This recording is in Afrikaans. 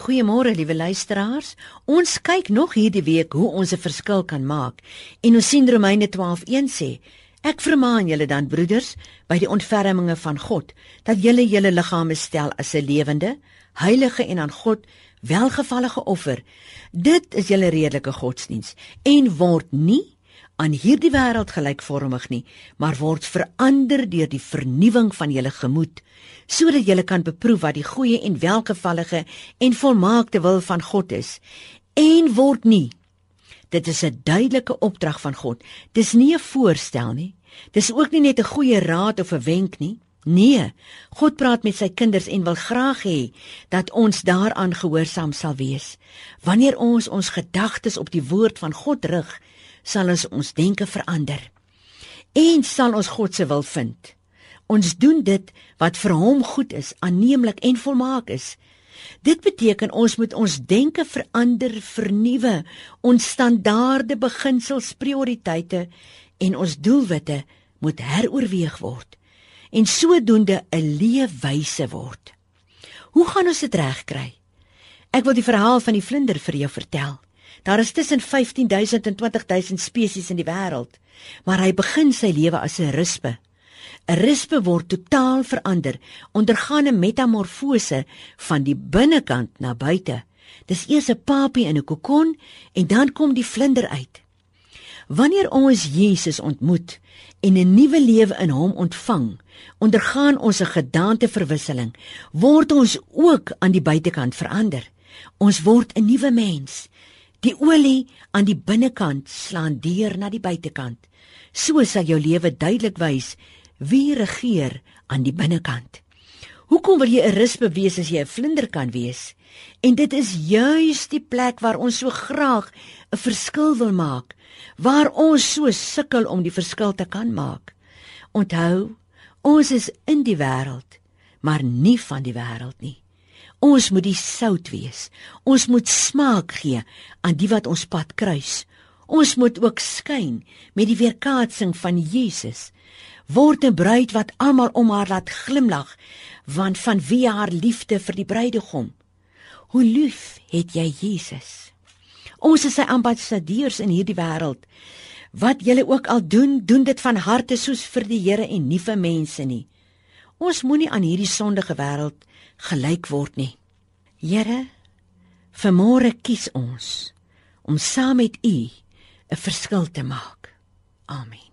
Goeiemôre liewe luisteraars. Ons kyk nog hierdie week hoe ons 'n verskil kan maak. En ons sien Romeine 12:1 sê: Ek vermaan julle dan broeders by die ontferminge van God dat julle julle liggame stel as 'n lewende, heilige en aan God welgevallige offer. Dit is julle redelike godsdiens en word nie aan hierdie wêreld gelykvormig nie, maar word verander deur die vernuwing van julle gemoed, sodat julle kan beproef wat die goeie en welgevallige en volmaakte wil van God is en word nie. Dit is 'n duidelike opdrag van God. Dis nie 'n voorstel nie. Dis ook nie net 'n goeie raad of 'n wenk nie. Nee, God praat met sy kinders en wil graag hê dat ons daaraan gehoorsaam sal wees. Wanneer ons ons gedagtes op die woord van God rig, sal ons ons denke verander en sal ons God se wil vind. Ons doen dit wat vir hom goed is, aanneemlik en volmaak is. Dit beteken ons moet ons denke verander, vernuwe, ons standaarde, beginsels, prioriteite en ons doelwitte moet heroorweeg word en sodoende 'n leefwyse word. Hoe gaan ons dit regkry? Ek wil die verhaal van die vlinder vir jou vertel. Daar is tussen 15000 en 20000 spesies in die wêreld, maar hy begin sy lewe as 'n rispe. 'n Rispe word totaal verander, ondergaan 'n metamorfose van die binnekant na buite. Dis eers 'n papie in 'n kokon en dan kom die vlinder uit. Wanneer ons Jesus ontmoet en 'n nuwe lewe in hom ontvang, ondergaan ons 'n gedaanteverwisseling, word ons ook aan die buitekant verander. Ons word 'n nuwe mens. Die olie aan die binnekant slaan deur na die buitekant. So sal jou lewe duidelik wys wie regeer aan die binnekant. Hoekom wil jy 'n rispe wees as jy 'n vlinder kan wees? En dit is juis die plek waar ons so graag 'n verskil wil maak, waar ons so sukkel om die verskil te kan maak. Onthou, ons is in die wêreld, maar nie van die wêreld nie. Ons moet die sout wees. Ons moet smaak gee aan die wat ons pad kruis. Ons moet ook skyn met die weerkaatsing van Jesus. Word 'n bruid wat almal om haar laat glimlag, want van wie haar liefde vir die bruidegom. Hoe lief het jy Jesus? Ons is sy ambassadeurs in hierdie wêreld. Wat julle ook al doen, doen dit van harte soos vir die Here en nie vir mense nie. Ons moenie aan hierdie sondige wêreld gelyk word nie. Here, vanmôre kies ons om saam met U 'n verskil te maak. Amen.